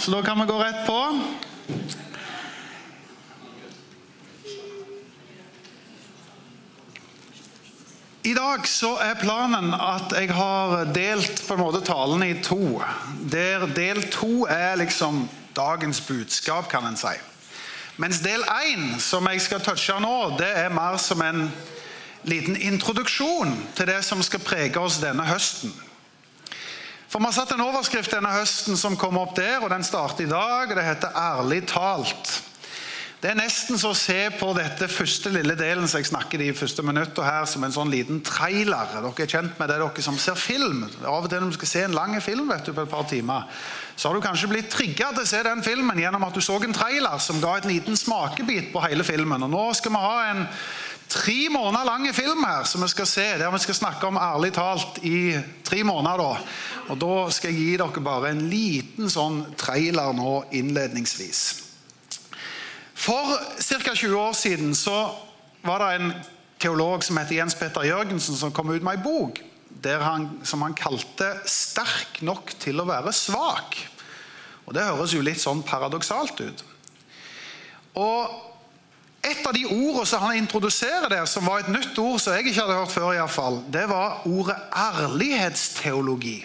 så da kan vi gå rett på. I dag så er planen at jeg har delt på en måte talen i to. Der del to er liksom dagens budskap, kan en si. Mens del én, som jeg skal touche nå, det er mer som en liten introduksjon til det som skal prege oss denne høsten. For Vi har satt en overskrift denne høsten som kom opp der, og den starter i dag. og Det heter 'Ærlig talt'. Det er nesten så å se på dette første lille delen som jeg snakker de første minutter her, som en sånn liten trailer. Dere er kjent med det, dere som ser film. Av og til når du skal se en lang film vet du, på et par timer, så har du kanskje blitt trigga til å se den filmen gjennom at du så en trailer som ga et liten smakebit på hele filmen. Og Nå skal vi ha en tre måneder lang film her som vi skal se, der vi skal snakke om ærlig talt i tre måneder. da. Og Da skal jeg gi dere bare en liten sånn trailer nå innledningsvis. For ca. 20 år siden så var det en teolog som heter Jens Petter Jørgensen, som kom ut med ei bok han, som han kalte 'Sterk nok til å være svak'. Og Det høres jo litt sånn paradoksalt ut. Og Et av de ordene som han introduserer der, som var et nytt ord som jeg ikke hadde hørt før, i hvert fall, det var ordet ærlighetsteologi.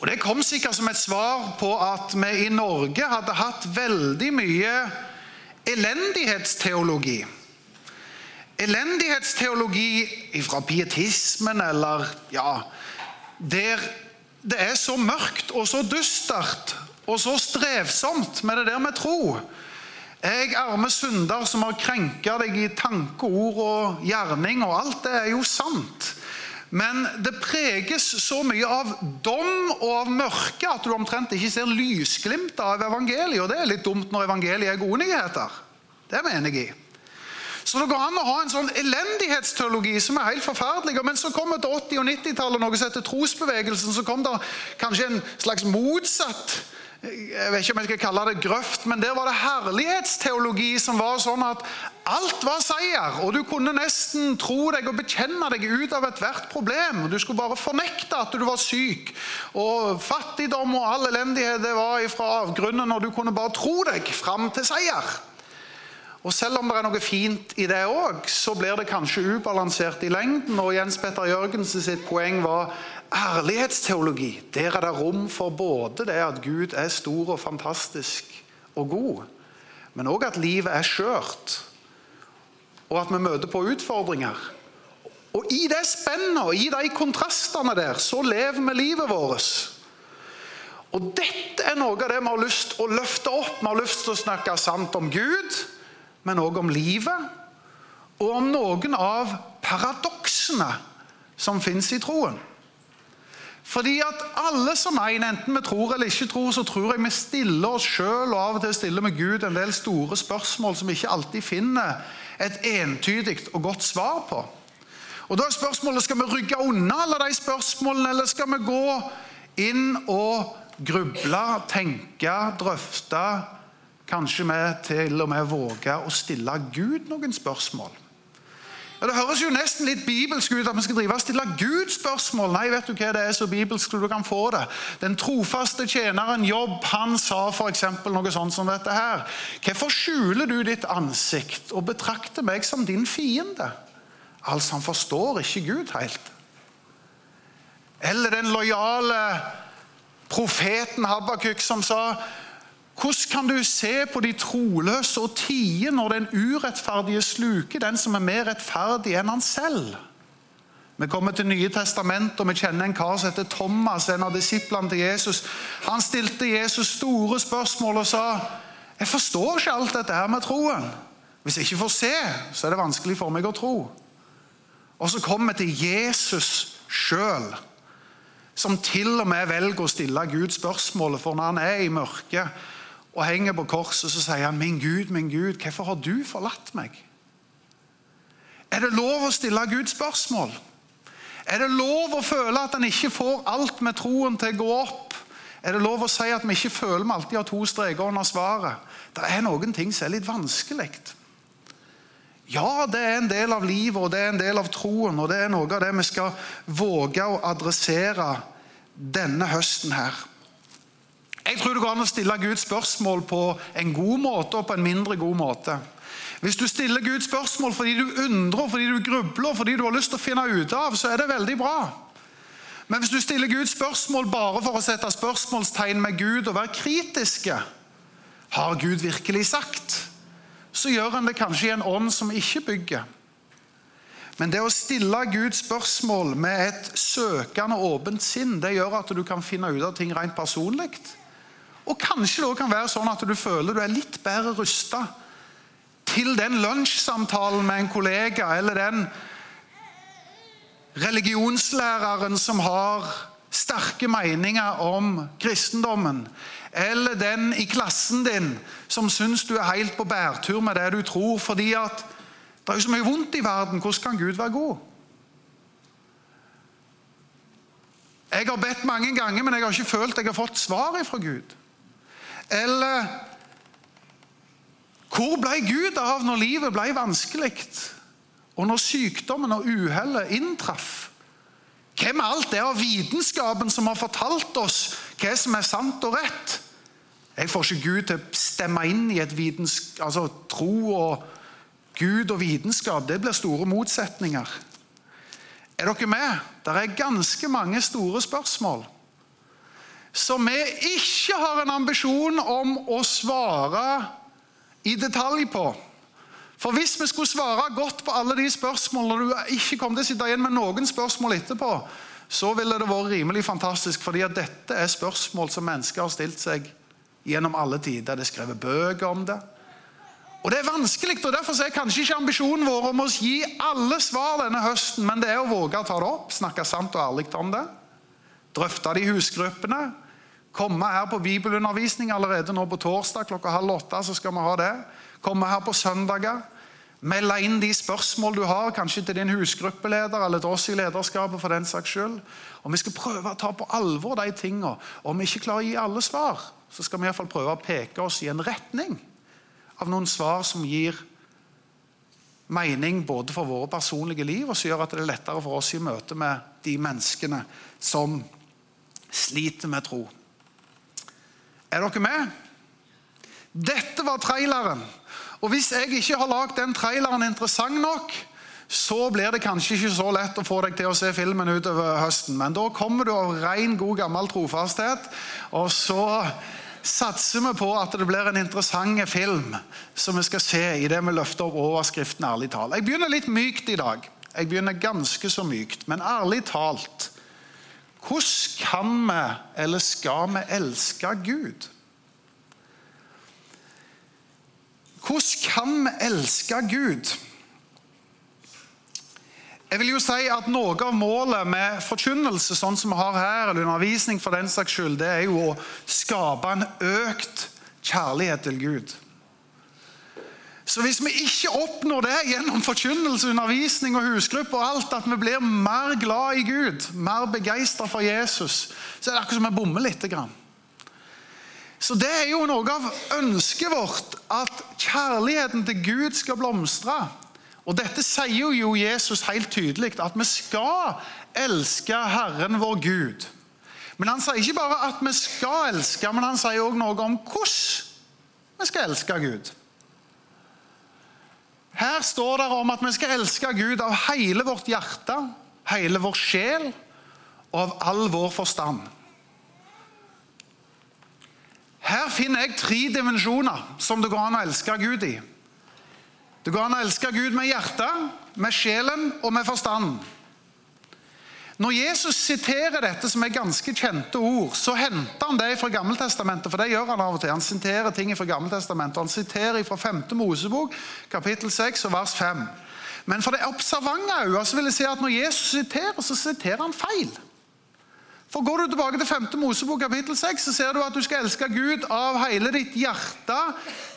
Og Det kom sikkert som et svar på at vi i Norge hadde hatt veldig mye elendighetsteologi. Elendighetsteologi fra pietismen eller ja, Der det er så mørkt og så dystert og så strevsomt med det der med tro. Jeg arme synder som har krenka deg i tanke, ord og gjerning, og alt det er jo sant. Men det preges så mye av dom og av mørke at du omtrent ikke ser lysglimt av evangeliet. Og det er litt dumt når evangeliet er gode nyheter. Det mener jeg i. Så det går an å ha en sånn elendighetsteologi som er helt forferdelig. Men så kommer til 80- og 90-tallet noe som heter trosbevegelsen. Så kom det kanskje en slags motsatt jeg vet ikke om jeg skal kalle det grøft, men der var det herlighetsteologi som var sånn at alt var seier. Og du kunne nesten tro deg og bekjenne deg ut av ethvert problem. Du skulle bare fornekte at du var syk. Og fattigdom og all elendighet det var ifra avgrunnen, og du kunne bare tro deg fram til seier. Og Selv om det er noe fint i det òg, så blir det kanskje ubalansert i lengden. og Jens Petter Jørgensen sitt poeng var ærlighetsteologi. Der er det rom for både det at Gud er stor og fantastisk og god, men òg at livet er skjørt, og at vi møter på utfordringer. Og I det spennet og i de kontrastene der, så lever vi livet vårt. Og Dette er noe av det vi har lyst til å løfte opp. Vi har lyst til å snakke sant om Gud, men òg om livet. Og om noen av paradoksene som fins i troen. Fordi at alle som en, enten vi tror eller ikke tror, så tror jeg vi stiller oss sjøl og av og til stiller med Gud en del store spørsmål som vi ikke alltid finner et entydig og godt svar på. Og da er spørsmålet, Skal vi rygge unna alle de spørsmålene, eller skal vi gå inn og gruble, tenke, drøfte? Kanskje vi til og med våger å stille Gud noen spørsmål? Ja, Det høres jo nesten litt bibelsk ut at vi skal drive og stille Gud spørsmål. Nei, vet du hva det er så bibelsk du kan få det? Den trofaste tjeneren Jobb han sa f.eks. noe sånt som dette her. Hvorfor skjuler du ditt ansikt og betrakter meg som din fiende? Altså, han forstår ikke Gud helt. Eller den lojale profeten Habakuk som sa hvordan kan du se på de troløse og tie når den urettferdige sluker den som er mer rettferdig enn han selv? Vi kommer til Nye testament, og vi kjenner en kar som heter Thomas, en av disiplene til Jesus. Han stilte Jesus store spørsmål og sa jeg forstår ikke alt dette her med troen. Hvis jeg ikke får se, så er det vanskelig for meg å tro. Og så kommer vi til Jesus sjøl, som til og med velger å stille Gud spørsmålet, for når han er i mørket og henger på korset, så sier han, 'Min Gud, min Gud, hvorfor har du forlatt meg?' Er det lov å stille Gud spørsmål? Er det lov å føle at en ikke får alt med troen til å gå opp? Er det lov å si at vi ikke føler vi alltid har to streker under svaret? Det er noen ting som er litt vanskelig. Ja, det er en del av livet og det er en del av troen, og det er noe av det vi skal våge å adressere denne høsten her. Jeg tror det går an å stille Gud spørsmål på en god måte og på en mindre god måte. Hvis du stiller Gud spørsmål fordi du undrer, fordi du grubler, fordi du har lyst til å finne ut av, så er det veldig bra. Men hvis du stiller Gud spørsmål bare for å sette spørsmålstegn med Gud og være kritiske Har Gud virkelig sagt? Så gjør han det kanskje i en ånd som ikke bygger. Men det å stille Gud spørsmål med et søkende, åpent sinn, det gjør at du kan finne ut av ting rent personlig. Og kanskje det kan være sånn at du føler du er litt bedre rusta til den lunsjsamtalen med en kollega eller den religionslæreren som har sterke meninger om kristendommen, eller den i klassen din som syns du er helt på bærtur med det du tror fordi at det er jo så mye vondt i verden. Hvordan kan Gud være god? Jeg har bedt mange ganger, men jeg har ikke følt jeg har fått svar fra Gud. Eller hvor ble Gud av når livet ble vanskelig, og når sykdommen og uhellet inntraff? Hvem er alt det av vitenskapen som har fortalt oss hva som er sant og rett? Jeg får ikke Gud til å stemme inn i et vitenskap, altså, tro og Gud og vitenskap. Det blir store motsetninger. Er dere med? Det er ganske mange store spørsmål som vi ikke har en ambisjon om å svare i detalj på. For Hvis vi skulle svare godt på alle de spørsmålene, og du ikke kom til å sitte igjen med noen spørsmål etterpå, så ville det vært rimelig fantastisk, fordi at dette er spørsmål som mennesker har stilt seg gjennom alle tider. Det er skrevet bøker om det. Og Det er vanskelig, og derfor er kanskje ikke ambisjonen vår om å gi alle svar denne høsten, men det er å våge å ta det opp, snakke sant og ærlig om det. Drøfte det i husgruppene. Komme her på bibelundervisning allerede nå på torsdag klokka halv åtte. så skal vi ha det. Komme her på søndager. Melde inn de spørsmål du har, kanskje til din husgruppeleder eller til oss i lederskapet. for den saks skyld. Og Vi skal prøve å ta på alvor de tingene. Om vi ikke klarer å gi alle svar, så skal vi i hvert fall prøve å peke oss i en retning av noen svar som gir mening både for våre personlige liv, og som gjør at det er lettere for oss i møte med de menneskene som sliter med tro. Er dere med? Dette var traileren. Og Hvis jeg ikke har lagd den traileren interessant nok, så blir det kanskje ikke så lett å få deg til å se filmen utover høsten. Men da kommer du av ren, god, gammel trofasthet, og så satser vi på at det blir en interessant film som vi skal se i det vi løfter opp overskriften ærlig talt. Jeg begynner litt mykt i dag. Jeg begynner ganske så mykt. Men ærlig talt hvordan kan vi, eller skal vi, elske Gud? Hvordan kan vi elske Gud? Jeg vil jo si at Noe av målet med forkynnelse sånn som vi har her, eller undervisning for den saks skyld, det er jo å skape en økt kjærlighet til Gud. Så hvis vi ikke oppnår det gjennom forkynnelse, undervisning og husgruppe, og alt, at vi blir mer glad i Gud, mer begeistra for Jesus, så er det akkurat som vi bommer litt. Så det er jo noe av ønsket vårt, at kjærligheten til Gud skal blomstre. Og Dette sier jo Jesus helt tydelig, at vi skal elske Herren vår Gud. Men han sier ikke bare at vi skal elske, men han sier også noe om hvordan vi skal elske Gud. Her står det om at vi skal elske Gud av hele vårt hjerte, hele vår sjel og av all vår forstand. Her finner jeg tre dimensjoner som det går an å elske Gud i. Det går an å elske Gud med hjertet, med sjelen og med forstanden. Når Jesus siterer dette, som er ganske kjente ord, så henter han det fra Gammeltestamentet. For det gjør han av og til. Han siterer ting fra Gammeltestamentet. Han siterer fra 5. Mosebok, kapittel 6 og vers 5. Men for det observante øyet vil jeg si at når Jesus siterer, så siterer han feil. For Går du tilbake til 5. Mosebok kapittel 6, så ser du at du skal elske Gud av hele ditt hjerte,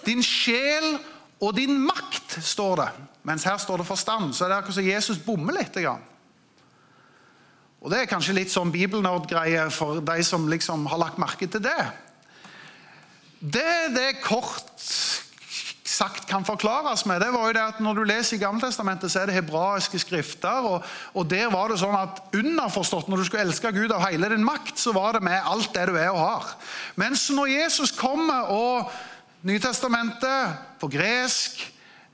din sjel og din makt, står det. Mens her står det forstand. Så er det akkurat som Jesus bommer litt. Og Det er kanskje litt sånn bibelnerdgreie for de som liksom har lagt merke til det. Det det kort sagt kan forklares med, det var jo det at når du leser i Gammeltestamentet, så er det hebraiske skrifter. Og, og, der var det sånn at underforstått, når du skulle elske Gud av hele din makt, så var det med alt det du er og har. Mens når Jesus kommer og Nytestamentet på gresk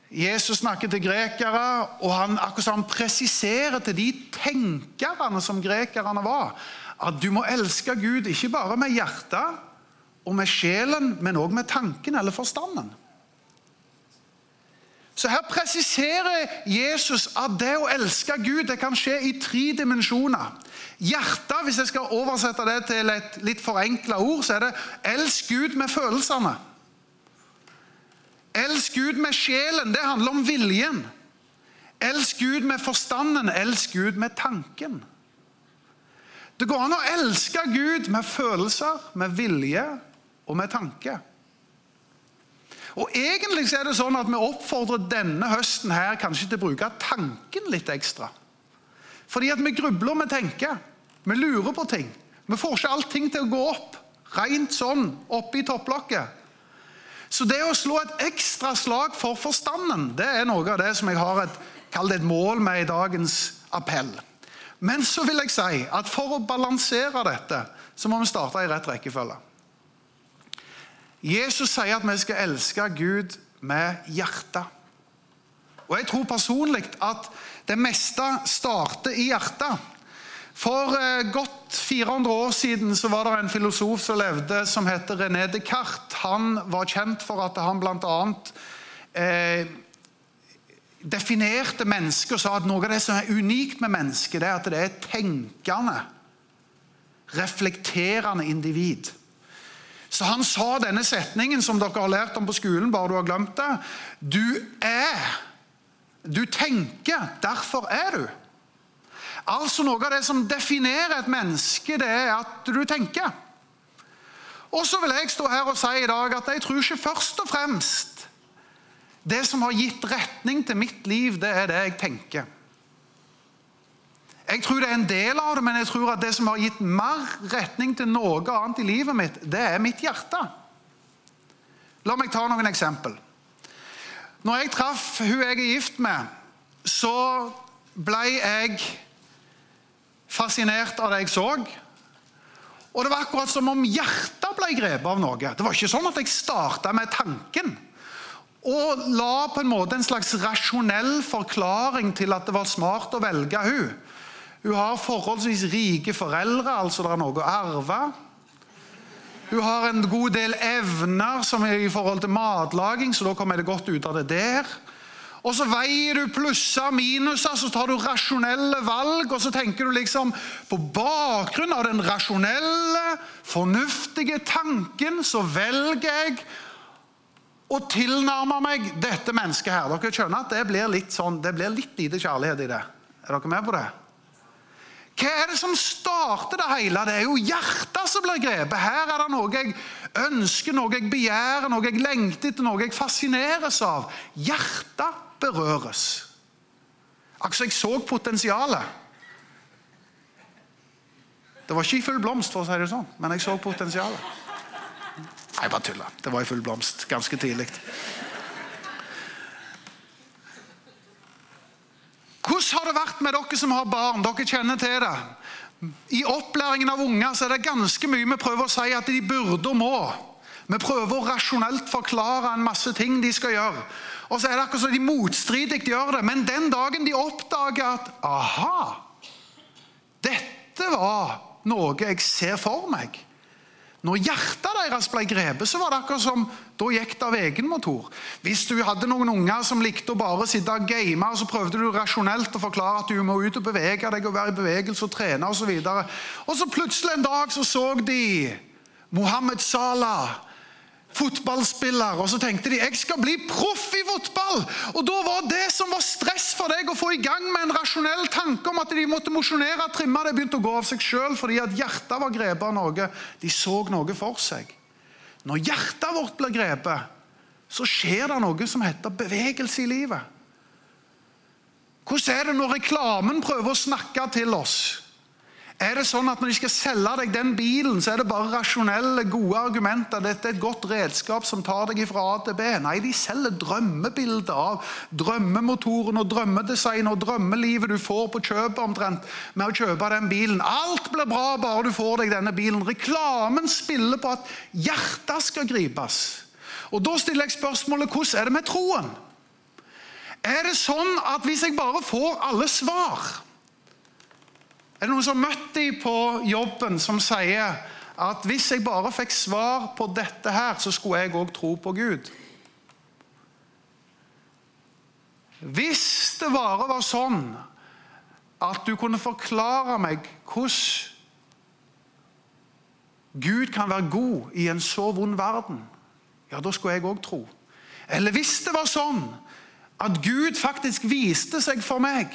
Jesus snakker til grekere, og han akkurat som han presiserer til de tenkerne som grekerne var, at du må elske Gud ikke bare med hjertet og med sjelen, men òg med tanken eller forstanden. Så Her presiserer Jesus at det å elske Gud det kan skje i tre dimensjoner. Hjertet, hvis jeg skal oversette det til et litt forenkla ord, så er det 'elsk Gud med følelsene'. Elsk Gud med sjelen. Det handler om viljen. Elsk Gud med forstanden. Elsk Gud med tanken. Det går an å elske Gud med følelser, med vilje og med tanke. Og Egentlig er det sånn at vi oppfordrer denne høsten her kanskje til å bruke tanken litt ekstra. Fordi at vi grubler vi tenker. Vi lurer på ting. Vi får ikke allting til å gå opp rent sånn oppe i topplokket. Så det å slå et ekstra slag for forstanden, det er noe av det som jeg har et, et mål med i dagens appell. Men så vil jeg si at for å balansere dette, så må vi starte i rett rekkefølge. Jesus sier at vi skal elske Gud med hjertet. Og jeg tror personlig at det meste starter i hjertet. For eh, godt 400 år siden så var det en filosof som levde som heter René Descartes. Han var kjent for at han bl.a. Eh, definerte mennesket og sa at noe av det som er unikt med mennesket, er at det er tenkende, reflekterende individ. Så han sa denne setningen som dere har lært om på skolen, bare du har glemt det. Du er. Du tenker, derfor er du. Altså Noe av det som definerer et menneske, det er at du tenker. Og så vil jeg stå her og si i dag at jeg tror ikke først og fremst det som har gitt retning til mitt liv, det er det jeg tenker. Jeg tror det er en del av det, men jeg tror at det som har gitt mer retning til noe annet i livet mitt, det er mitt hjerte. La meg ta noen eksempel. Når jeg traff hun jeg er gift med, så ble jeg fascinert av det jeg så. Og det var akkurat som om hjertet ble grepet av noe. Det var ikke sånn at jeg starta med tanken og la på en måte en slags rasjonell forklaring til at det var smart å velge hun. Hun har forholdsvis rike foreldre, altså det er noe å arve. Hun har en god del evner som er i forhold til matlaging, så da kommer jeg det godt ut av det der. Og så veier du plusser og minuser, så tar du rasjonelle valg. Og så tenker du liksom På bakgrunn av den rasjonelle, fornuftige tanken, så velger jeg å tilnærme meg dette mennesket her. Dere skjønner at det blir litt sånn, det blir litt lite kjærlighet i det. Er dere med på det? Hva er det som starter det hele? Det er jo hjertet som blir grepet. Her er det noe jeg ønsker, noe jeg begjærer, noe jeg lengter etter, noe jeg fascineres av. Hjertet berøres. Altså, jeg så potensialet. Det var ikke i full blomst, for å si det sånn, men jeg så potensialet. Nei, bare tulla. Det var i full blomst ganske tidlig. Hvordan har det vært med dere som har barn? Dere kjenner til det. I opplæringen av unger så er det ganske mye vi prøver å si at de burde og må. Vi prøver å rasjonelt forklare en masse ting de skal gjøre. Og så er det akkurat som de motstridig gjør det. Men den dagen de oppdager at aha, dette var noe jeg ser for meg Når hjertet deres ble grepet, så var det akkurat som da gikk det av egen motor. Hvis du hadde noen unger som likte å bare sitte og game, og så prøvde du rasjonelt å forklare at du må ut og bevege deg og være i bevegelse og trene osv. Og, så og så plutselig en dag så så de Mohammed Salah fotballspiller, og så tenkte de jeg skal bli proff i fotball. Og Da var det som var stress for deg, å få i gang med en rasjonell tanke om at de måtte mosjonere og trimme, det begynte å gå av seg sjøl fordi at hjertet var grepet av noe. De så noe for seg. Når hjertet vårt blir grepet, så skjer det noe som heter bevegelse i livet. Hvordan er det når reklamen prøver å snakke til oss? Er det sånn at når de skal selge deg den bilen, så er det bare rasjonelle, gode argumenter? Dette er et godt redskap som tar deg fra A til B. Nei, de selger drømmebilder av drømmemotoren og drømmedesignet og drømmelivet du får på kjøpet omtrent med å kjøpe den bilen. Alt blir bra bare du får deg denne bilen. Reklamen spiller på at hjertet skal gripes. Og Da stiller jeg spørsmålet hvordan er det med troen? Er det sånn at hvis jeg bare får alle svar er det noen som har møtt dem på jobben som sier at hvis jeg bare fikk svar på dette her, så skulle jeg òg tro på Gud? Hvis det bare var sånn at du kunne forklare meg hvordan Gud kan være god i en så vond verden, ja, da skulle jeg òg tro. Eller hvis det var sånn at Gud faktisk viste seg for meg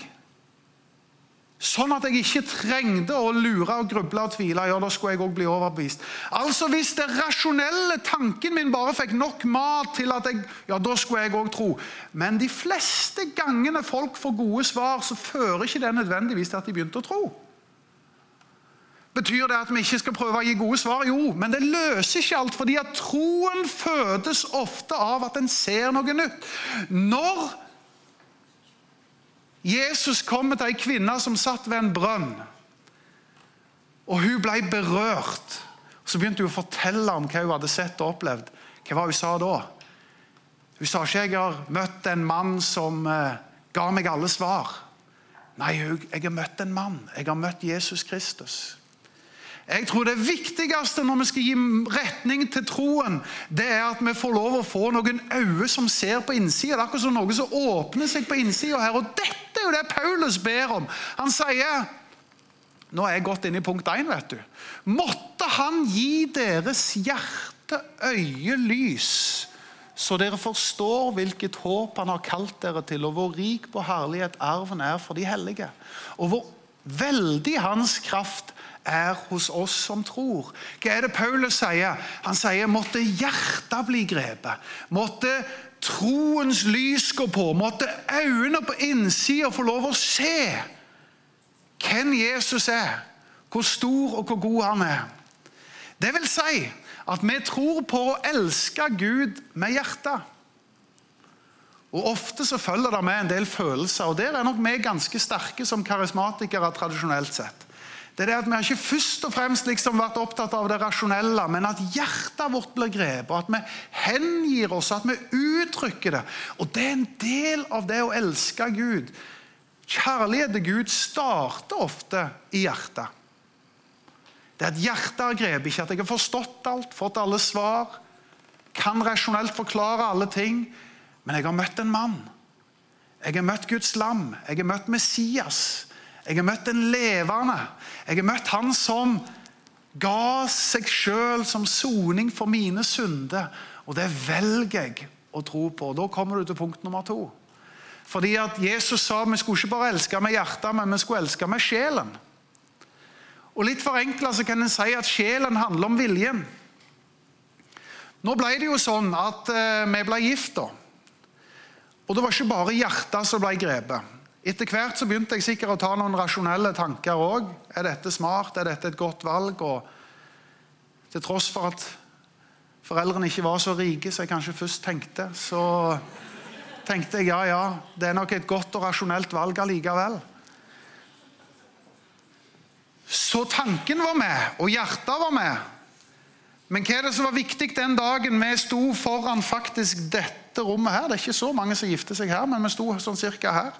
Sånn at jeg ikke trengte å lure og gruble og tvile. Ja, da skulle jeg også bli overbevist. Altså Hvis det rasjonelle tanken min bare fikk nok mat til at jeg Ja, da skulle jeg òg tro. Men de fleste gangene folk får gode svar, så fører ikke det nødvendigvis til at de begynte å tro. Betyr det at vi ikke skal prøve å gi gode svar? Jo, men det løser ikke alt. fordi at troen fødes ofte av at en ser noe nytt. Når Jesus kommer til ei kvinne som satt ved en brønn. Og Hun ble berørt. Så begynte hun å fortelle om hva hun hadde sett og opplevd. Hva var hun sa da? Hun sa ikke jeg har møtt en mann som eh, ga meg alle svar. Nei, jeg har møtt en mann. Jeg har møtt Jesus Kristus. Jeg tror Det viktigste når vi skal gi retning til troen, det er at vi får lov å få noen øyne som ser på innsida. Det er akkurat som noe som åpner seg på innsida her. Og dette er jo det Paulus ber om. Han sier Nå er jeg gått inn i punkt 1, vet du. Måtte Han gi deres hjerte øyelys, så dere forstår hvilket håp Han har kalt dere til, og hvor rik på herlighet arven er for de hellige, og hvor veldig Hans kraft er hos oss som tror. Hva er det Paulus sier? Han sier måtte hjertet bli grepet. Måtte troens lys gå på. Måtte øynene på innsida få lov å se hvem Jesus er. Hvor stor og hvor god han er. Det vil si at vi tror på å elske Gud med hjertet. Og Ofte så følger det med en del følelser, og der er nok vi ganske sterke som karismatikere tradisjonelt sett. Det er det at Vi har ikke først og fremst liksom vært opptatt av det rasjonelle, men at hjertet vårt blir grepet, at vi hengir oss, at vi uttrykker det. Og Det er en del av det å elske Gud. Kjærlighet til Gud starter ofte i hjertet. Det er at hjertet har grepet, ikke at jeg har forstått alt, fått alle svar, kan rasjonelt forklare alle ting, men jeg har møtt en mann. Jeg har møtt Guds lam. Jeg har møtt Messias. Jeg har møtt en levende. Jeg har møtt han som ga seg sjøl som soning for mine synder. Og det velger jeg å tro på. Da kommer du til punkt nummer to. Fordi at Jesus sa vi skulle ikke bare elske med hjertet, men vi skulle elske med sjelen. Og Litt forenkla kan en si at sjelen handler om viljen. Nå ble det jo sånn at eh, vi ble gift. da. Og det var ikke bare hjertet som ble grepet. Etter hvert så begynte jeg sikkert å ta noen rasjonelle tanker òg. Er dette smart? Er dette et godt valg? Og til tross for at foreldrene ikke var så rike som jeg kanskje først tenkte, så tenkte jeg ja, ja, det er nok et godt og rasjonelt valg allikevel. Så tanken var med, og hjertet var med. Men hva er det som var viktig den dagen vi sto foran faktisk dette rommet her? Det er ikke så mange som gifter seg her, men vi sto sånn cirka her.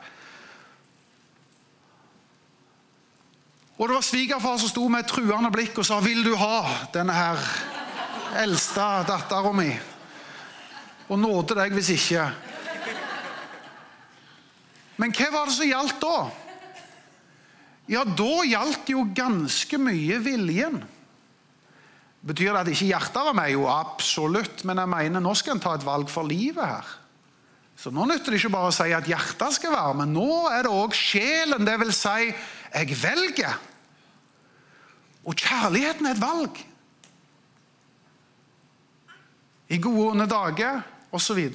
Og det var svigerfar som sto med et truende blikk og sa 'Vil du ha denne her eldste dattera mi?' Og nåde deg hvis ikke. Men hva var det som gjaldt da? Ja, da gjaldt jo ganske mye viljen. Betyr det at ikke hjertet var med? Jo, absolutt. Men jeg mener nå skal en ta et valg for livet her. Så nå nytter det ikke bare å si at hjertet skal være med. Nå er det òg sjelen. Det vil si, jeg velger. Og kjærligheten er et valg. I gode og onde dager osv.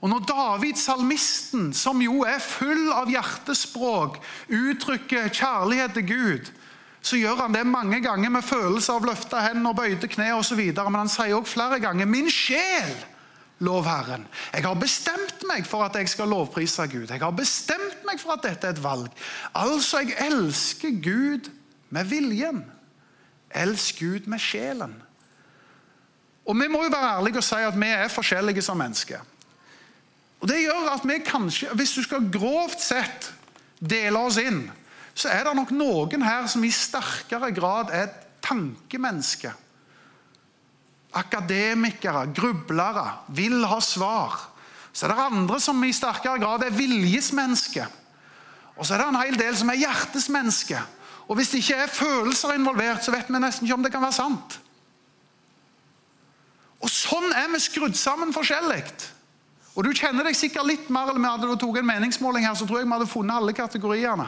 Og når David, salmisten, som jo er full av hjertespråk, uttrykker kjærlighet til Gud, så gjør han det mange ganger med følelse av løfta hender, bøyde kne osv. Men han sier òg flere ganger 'Min sjel, lov Herren'. Jeg har bestemt meg for at jeg skal lovprise Gud. Jeg har bestemt meg for at dette er et valg. Altså, jeg elsker Gud med viljen. Elsk Gud med sjelen. Og Vi må jo være ærlige og si at vi er forskjellige som mennesker. Og Det gjør at vi kanskje, hvis du skal grovt sett dele oss inn, så er det nok noen her som i sterkere grad er tankemennesker. Akademikere, grublere, vil ha svar. Så er det andre som i sterkere grad er viljesmennesker. Og så er det en hel del som er hjertesmennesker. Og hvis det ikke er følelser involvert, så vet vi nesten ikke om det kan være sant. Og Sånn er vi skrudd sammen forskjellig. Og Du kjenner deg sikkert litt mer eller mer hadde du tatt en meningsmåling her, så tror jeg vi hadde funnet alle kategoriene.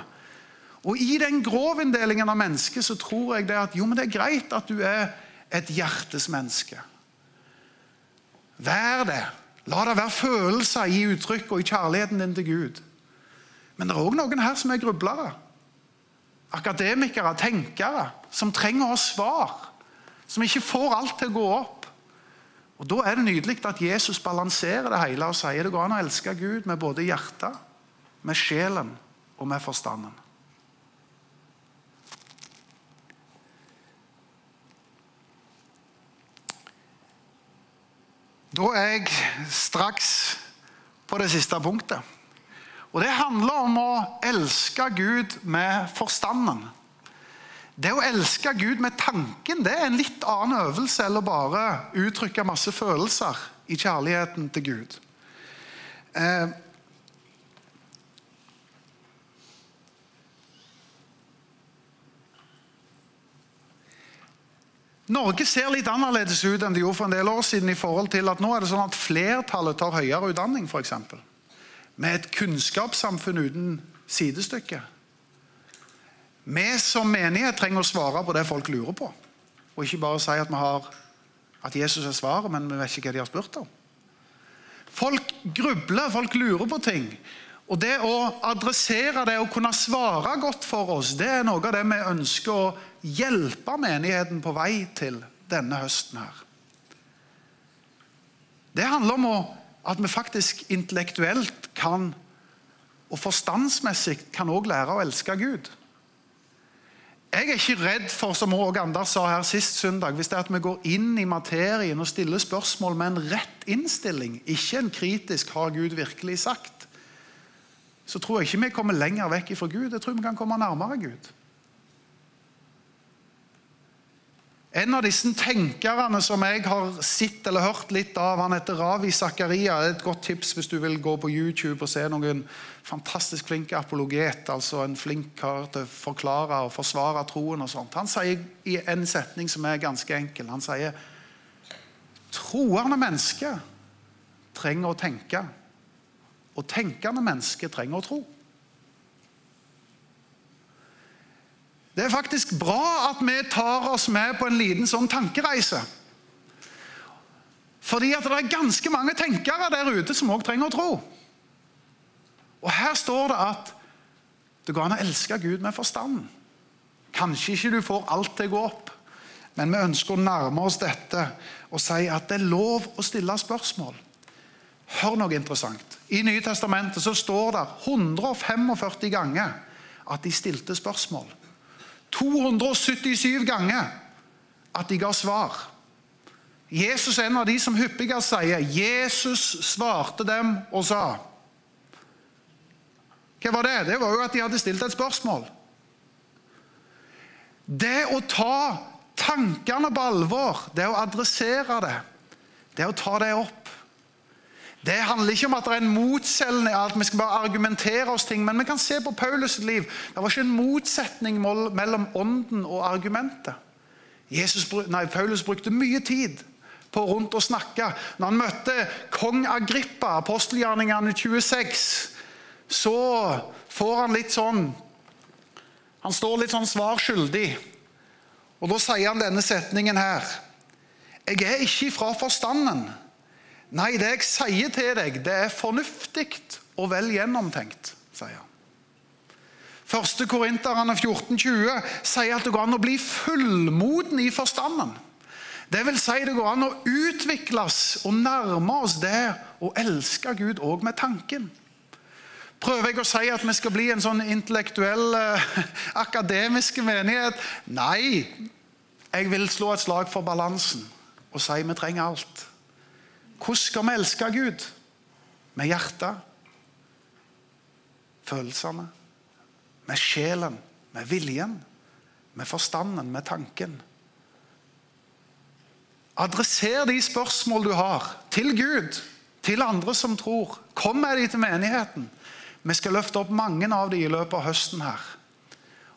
Og I den grovinndelingen av mennesket så tror jeg det at jo, men det er greit at du er et hjertesmenneske. Vær det. La det være følelser i uttrykk og i kjærligheten din til Gud. Men det er òg noen her som er grublere akademikere, tenkere, som trenger ha svar. Som ikke får alt til å gå opp. Og Da er det nydelig at Jesus balanserer det hele og sier det går an å elske Gud med både hjertet, med sjelen og med forstanden. Da er jeg straks på det siste punktet. Og Det handler om å elske Gud med forstanden. Det å elske Gud med tanken det er en litt annen øvelse enn å bare uttrykke masse følelser i kjærligheten til Gud. Eh, Norge ser litt annerledes ut enn det gjorde for en del år siden. i forhold til at Nå er det sånn at flertallet tar høyere utdanning, f.eks med et kunnskapssamfunn uten sidestykke. Vi som menighet trenger å svare på det folk lurer på, og ikke bare si at, har, at Jesus er svaret, men vi vet ikke hva de har spurt om. Folk grubler, folk lurer på ting. Og Det å adressere det og kunne svare godt for oss, det er noe av det vi ønsker å hjelpe menigheten på vei til denne høsten. her. Det handler om at vi faktisk intellektuelt kan, og forstandsmessig kan også lære å elske Gud. Jeg er ikke redd for, som også Anders sa her sist søndag, hvis det er at vi går inn i materien og stiller spørsmål med en rett innstilling, ikke en kritisk 'har Gud virkelig sagt', så tror jeg ikke vi kommer lenger vekk fra Gud. Jeg tror vi kan komme nærmere Gud. En av disse tenkerne som jeg har sett eller hørt litt av, han heter Ravi Zakaria. Et godt tips hvis du vil gå på YouTube og se noen fantastisk flinke apologet, altså en flink kar til å forklare og forsvare troen. og sånt. Han sier i en setning som er ganske enkel, han sier troende mennesker trenger å tenke, og tenkende mennesker trenger å tro. Det er faktisk bra at vi tar oss med på en liten sånn tankereise. Fordi at det er ganske mange tenkere der ute som også trenger å tro. Og Her står det at det går an å elske Gud med forstanden. Kanskje ikke du får alt til å gå opp, men vi ønsker å nærme oss dette og si at det er lov å stille spørsmål. Hør noe interessant. I Nye Testamentet så står det 145 ganger at de stilte spørsmål. 277 ganger at de ga svar. Jesus er en av de som hyppigst sier 'Jesus svarte dem og sa'. Hva var det? Det var jo at de hadde stilt et spørsmål. Det å ta tankene på alvor, det å adressere det, det å ta det opp det handler ikke om at det er en motselgende at vi skal bare argumentere oss ting. Men vi kan se på Paulus' liv. Det var ikke en motsetning mellom ånden og argumentet. Jesus, nei, Paulus brukte mye tid på rundt å snakke. Når han møtte kong Agrippa, apostelgjerningene 26, så får han litt sånn Han står litt sånn svar skyldig. Og Da sier han denne setningen her. Jeg er ikke fra forstanden Nei, det jeg sier til deg, det er fornuftig og vel gjennomtenkt, sier han. Første Korinterne 14,20 sier at det går an å bli fullmoden i forstanden. Det vil si det går an å utvikles og nærme oss det å elske Gud òg med tanken. Prøver jeg å si at vi skal bli en sånn intellektuell, eh, akademisk menighet? Nei, jeg vil slå et slag for balansen og si vi trenger alt. Hvordan skal vi elske Gud? Med hjertet, følelsene, med sjelen, med viljen, med forstanden, med tanken. Adresser de spørsmål du har, til Gud, til andre som tror. Kom med de til menigheten. Vi skal løfte opp mange av de i løpet av høsten her.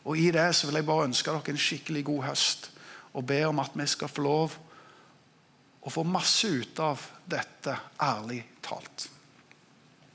Og I det så vil jeg bare ønske dere en skikkelig god høst og be om at vi skal få lov å få masse ut av dette, ærlig talt.